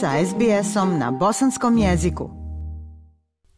sa SBS-om na bosanskom jeziku.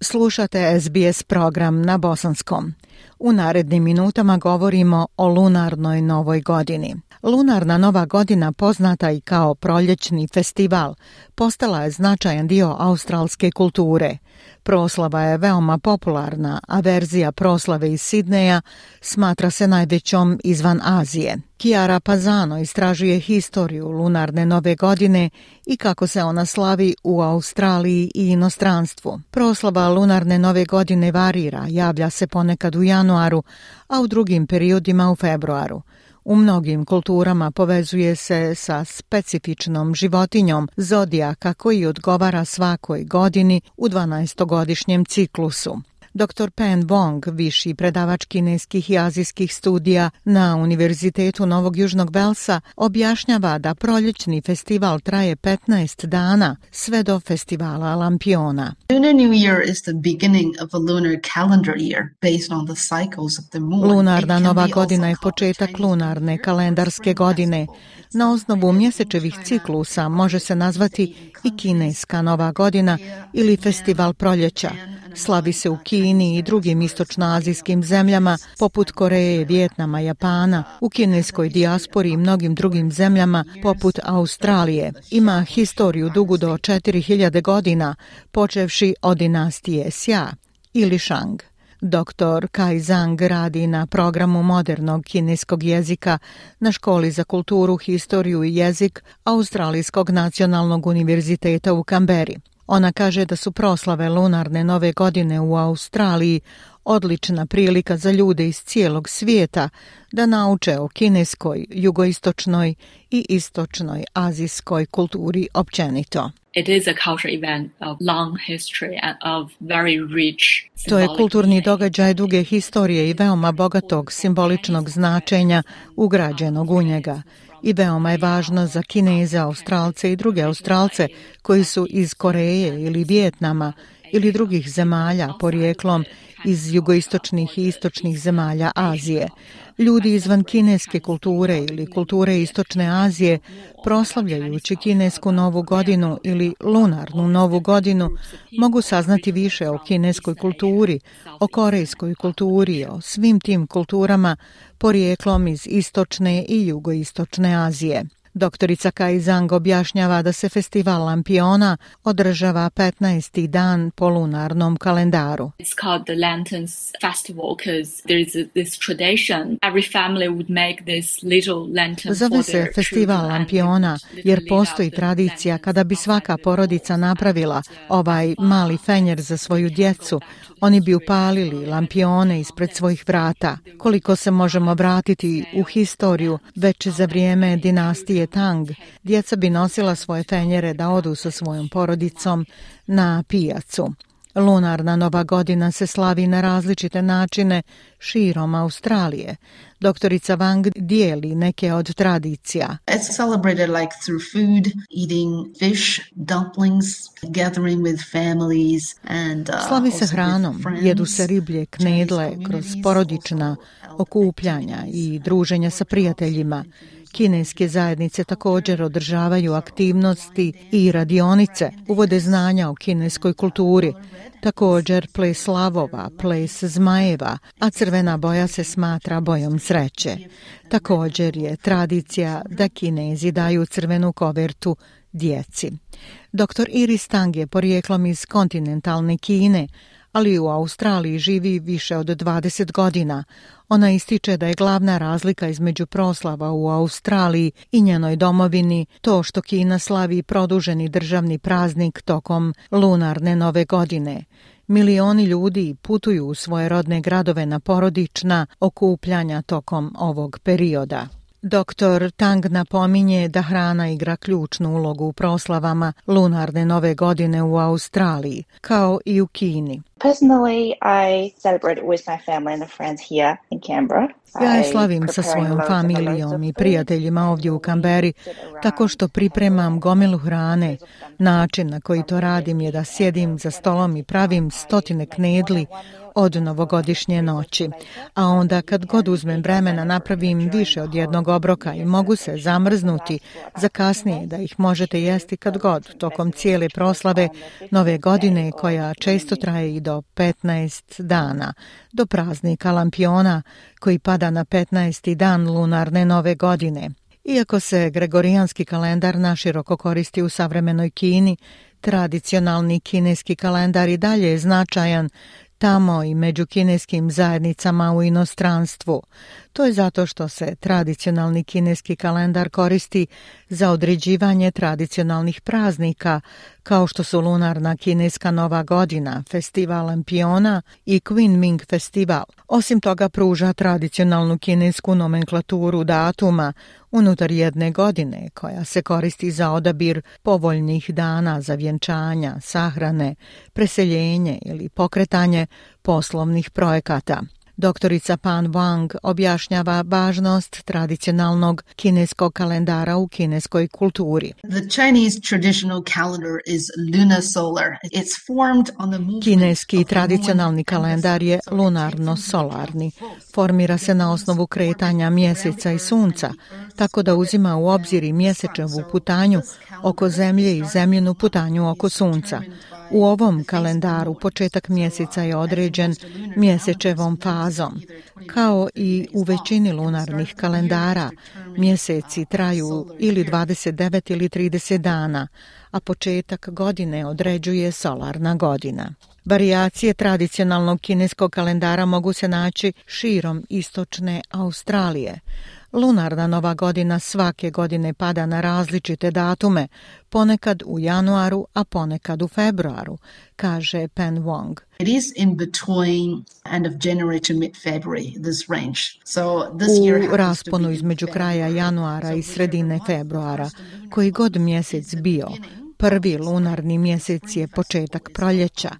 Slušate SBS program na bosanskom. U narednim minutama govorimo o lunarnoj novoj godini. Lunarna nova godina poznata i kao proljećni festival postala je značajan dio australske kulture. Proslava je veoma popularna, a verzija proslave iz Sidneja smatra se najvećom izvan Azije. Kiara Pazano istražuje historiju lunarne nove godine i kako se ona slavi u Australiji i inostranstvu. Proslava lunarne nove godine varira, javlja se ponekad u januaru, a u drugim periodima u februaru. U mnogim kulturama povezuje se sa specifičnom životinjom zodijaka koji odgovara svakoj godini u 12-godišnjem ciklusu. Dr. Pen Wong, viši predavač kineskih i azijskih studija na Univerzitetu Novog Južnog Velsa, objašnjava da proljećni festival traje 15 dana, sve do festivala Lampiona. Lunar New Year is the beginning of a lunar calendar year based on the cycles of the moon. Lunarna nova godina je početak lunarne kalendarske godine. Na osnovu mjesečevih ciklusa može se nazvati i kineska nova godina ili festival proljeća. Slavi se u Kini i drugim istočnoazijskim zemljama, poput Koreje, Vjetnama, Japana, u kineskoj dijaspori i mnogim drugim zemljama, poput Australije. Ima historiju dugu do 4000 godina, počevši od dinastije Xia ili Shang. Dr. Kai Zhang radi na programu modernog kineskog jezika na školi za kulturu, historiju i jezik Australijskog nacionalnog univerziteta u Kamberi. Ona kaže da su proslave lunarne nove godine u Australiji odlična prilika za ljude iz cijelog svijeta da nauče o kineskoj, jugoistočnoj i istočnoj azijskoj kulturi općenito. It is a cultural event of long history and of very rich To je kulturni događaj duge historije i veoma bogatog simboličnog značenja ugrađenog u njega i veoma je važno za Kineze, Australce i druge Australce koji su iz Koreje ili Vijetnama ili drugih zemalja porijeklom iz jugoistočnih i istočnih zemalja Azije. Ljudi izvan kineske kulture ili kulture istočne Azije proslavljajući kinesku novu godinu ili lunarnu novu godinu mogu saznati više o kineskoj kulturi, o korejskoj kulturi, o svim tim kulturama porijeklom iz istočne i jugoistočne Azije. Doktorica Kai Zhang objašnjava da se festival Lampiona održava 15. dan po lunarnom kalendaru. It's called the Lanterns Festival because there is this tradition. Every family would make this little lantern Zove se festival Lampiona jer postoji tradicija kada bi svaka porodica napravila ovaj mali fenjer za svoju djecu. Oni bi upalili lampione ispred svojih vrata. Koliko se možemo vratiti u historiju, već za vrijeme dinastije Tang, djeca bi nosila svoje fenjere da odu sa svojom porodicom na pijacu. Lunarna nova godina se slavi na različite načine širom Australije. Doktorica Wang dijeli neke od tradicija. It's celebrated like through food, eating fish, dumplings, gathering with families and uh, Slavi se hranom, jedu se riblje, knedle, kroz porodična okupljanja i druženja sa prijateljima. Kineske zajednice također održavaju aktivnosti i radionice, uvode znanja o kineskoj kulturi. Također ples lavova, ples zmajeva, a crvena boja se smatra bojom sreće. Također je tradicija da kinezi daju crvenu kovertu djeci. Dr. Iris Tang je porijeklom iz kontinentalne Kine, ali u Australiji živi više od 20 godina. Ona ističe da je glavna razlika između proslava u Australiji i njenoj domovini to što Kina slavi produženi državni praznik tokom lunarne nove godine. Milioni ljudi putuju u svoje rodne gradove na porodična okupljanja tokom ovog perioda. Dr. Tang napominje da hrana igra ključnu ulogu u proslavama lunarne nove godine u Australiji, kao i u Kini. Personally, I celebrate with my family and friends here in Canberra. Ja je slavim sa svojom familijom i prijateljima ovdje u Kamberi, tako što pripremam gomilu hrane. Način na koji to radim je da sjedim za stolom i pravim stotine knedli od novogodišnje noći. A onda kad god uzmem vremena napravim više od jednog obroka i mogu se zamrznuti za kasnije da ih možete jesti kad god tokom cijele proslave nove godine koja često traje i do 15 dana, do praznika lampiona koji pada na 15. dan lunarne nove godine. Iako se gregorijanski kalendar naširoko koristi u savremenoj Kini, tradicionalni kineski kalendar i dalje je značajan tamo i među kineskim zajednicama u inostranstvu. To je zato što se tradicionalni kineski kalendar koristi za određivanje tradicionalnih praznika, kao što su lunarna kineska nova godina, festival Lampiona i Queen Ming festival. Osim toga pruža tradicionalnu kinesku nomenklaturu datuma unutar jedne godine, koja se koristi za odabir povoljnih dana za vjenčanja, sahrane, preseljenje ili pokretanje poslovnih projekata. Doktorica Pan Wang objašnjava važnost tradicionalnog kineskog kalendara u kineskoj kulturi. The Chinese traditional calendar is lunar solar. It's formed on the movement Kineski tradicionalni kalendar je lunarno-solarni. Formira se na osnovu kretanja mjeseca i sunca, tako da uzima u obzir i mjesečevu putanju oko zemlje i zemljenu putanju oko sunca. U ovom kalendaru početak mjeseca je određen mjesečevom fazom. Kao i u većini lunarnih kalendara, mjeseci traju ili 29 ili 30 dana, a početak godine određuje solarna godina. Varijacije tradicionalnog kineskog kalendara mogu se naći širom istočne Australije. Lunarna nova godina svake godine pada na različite datume, ponekad u januaru, a ponekad u februaru, kaže Pen Wong. It is in between end of January to mid February this range. So this year u rasponu između kraja januara i sredine februara, koji god mjesec bio, Prvi lunarni mjesec je početak proljeća,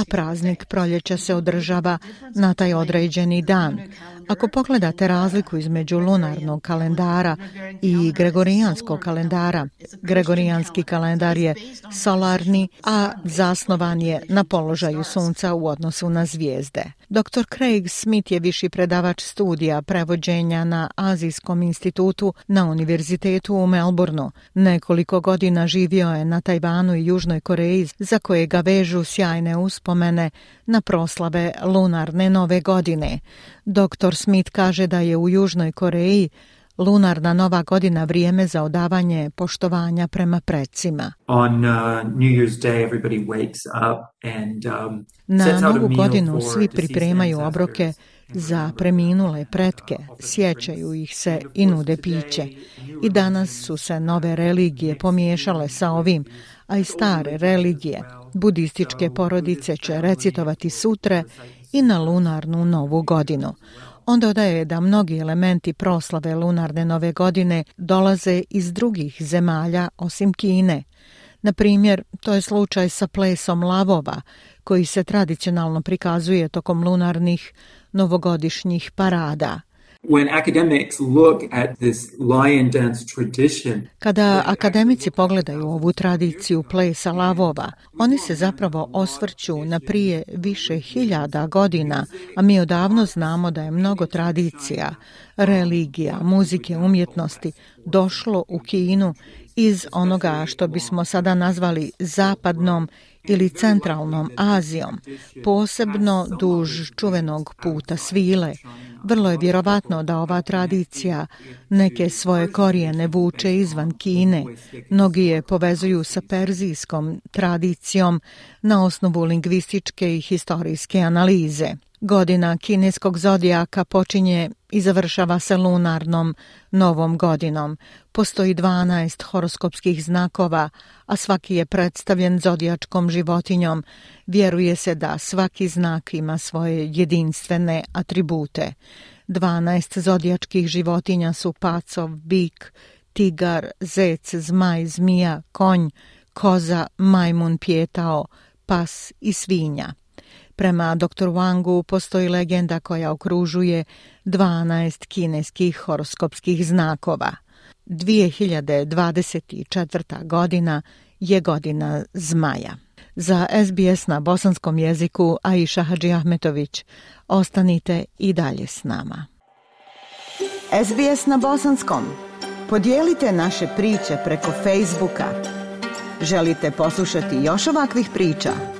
a praznik proljeća se održava na taj određeni dan. Ako pogledate razliku između lunarnog kalendara i gregorijanskog kalendara, gregorijanski kalendar je solarni, a zasnovan je na položaju sunca u odnosu na zvijezde. Dr. Craig Smith je viši predavač studija prevođenja na Azijskom institutu na Univerzitetu u Melbourneu. Nekoliko godina živio je na Tajvanu i Južnoj Koreji, za koje ga vežu sjajne uspomene na proslave lunarne nove godine. Dr. Smith kaže da je u Južnoj Koreji lunarna nova godina vrijeme za odavanje poštovanja prema predsima. On uh, New Year's Day everybody wakes up and um, Na novu godinu svi pripremaju obroke za preminule pretke, sjećaju ih se i nude piće. I danas su se nove religije pomiješale sa ovim, a i stare religije. Budističke porodice će recitovati sutre i na lunarnu novu godinu. On dodaje da mnogi elementi proslave lunarne nove godine dolaze iz drugih zemalja osim Kine. Na primjer, to je slučaj sa plesom lavova, koji se tradicionalno prikazuje tokom lunarnih novogodišnjih parada. When academics look at this lion dance tradition, Kada akademici pogledaju ovu tradiciju plesa lavova, oni se zapravo osvrću na prije više hiljada godina, a mi odavno znamo da je mnogo tradicija, religija, muzike, umjetnosti došlo u Kinu iz onoga što bismo sada nazvali zapadnom ili centralnom Azijom, posebno duž čuvenog puta svile. Vrlo je vjerovatno da ova tradicija neke svoje korijene vuče izvan Kine. Mnogi je povezuju sa perzijskom tradicijom na osnovu lingvističke i historijske analize. Godina kineskog zodijaka počinje i završava se lunarnom novom godinom. Postoji 12 horoskopskih znakova, a svaki je predstavljen zodijačkom životinjom. Vjeruje se da svaki znak ima svoje jedinstvene atribute. 12 zodijačkih životinja su pacov, bik, tigar, zec, zmaj, zmija, konj, koza, majmun, pjetao, pas i svinja. Prema dr. Wangu postoji legenda koja okružuje 12 kineskih horoskopskih znakova. 2024. godina je godina zmaja. Za SBS na bosanskom jeziku Aisha Hadži Ahmetović. Ostanite i dalje s nama. SBS na bosanskom. Podijelite naše priče preko Facebooka. Želite poslušati još ovakvih priča?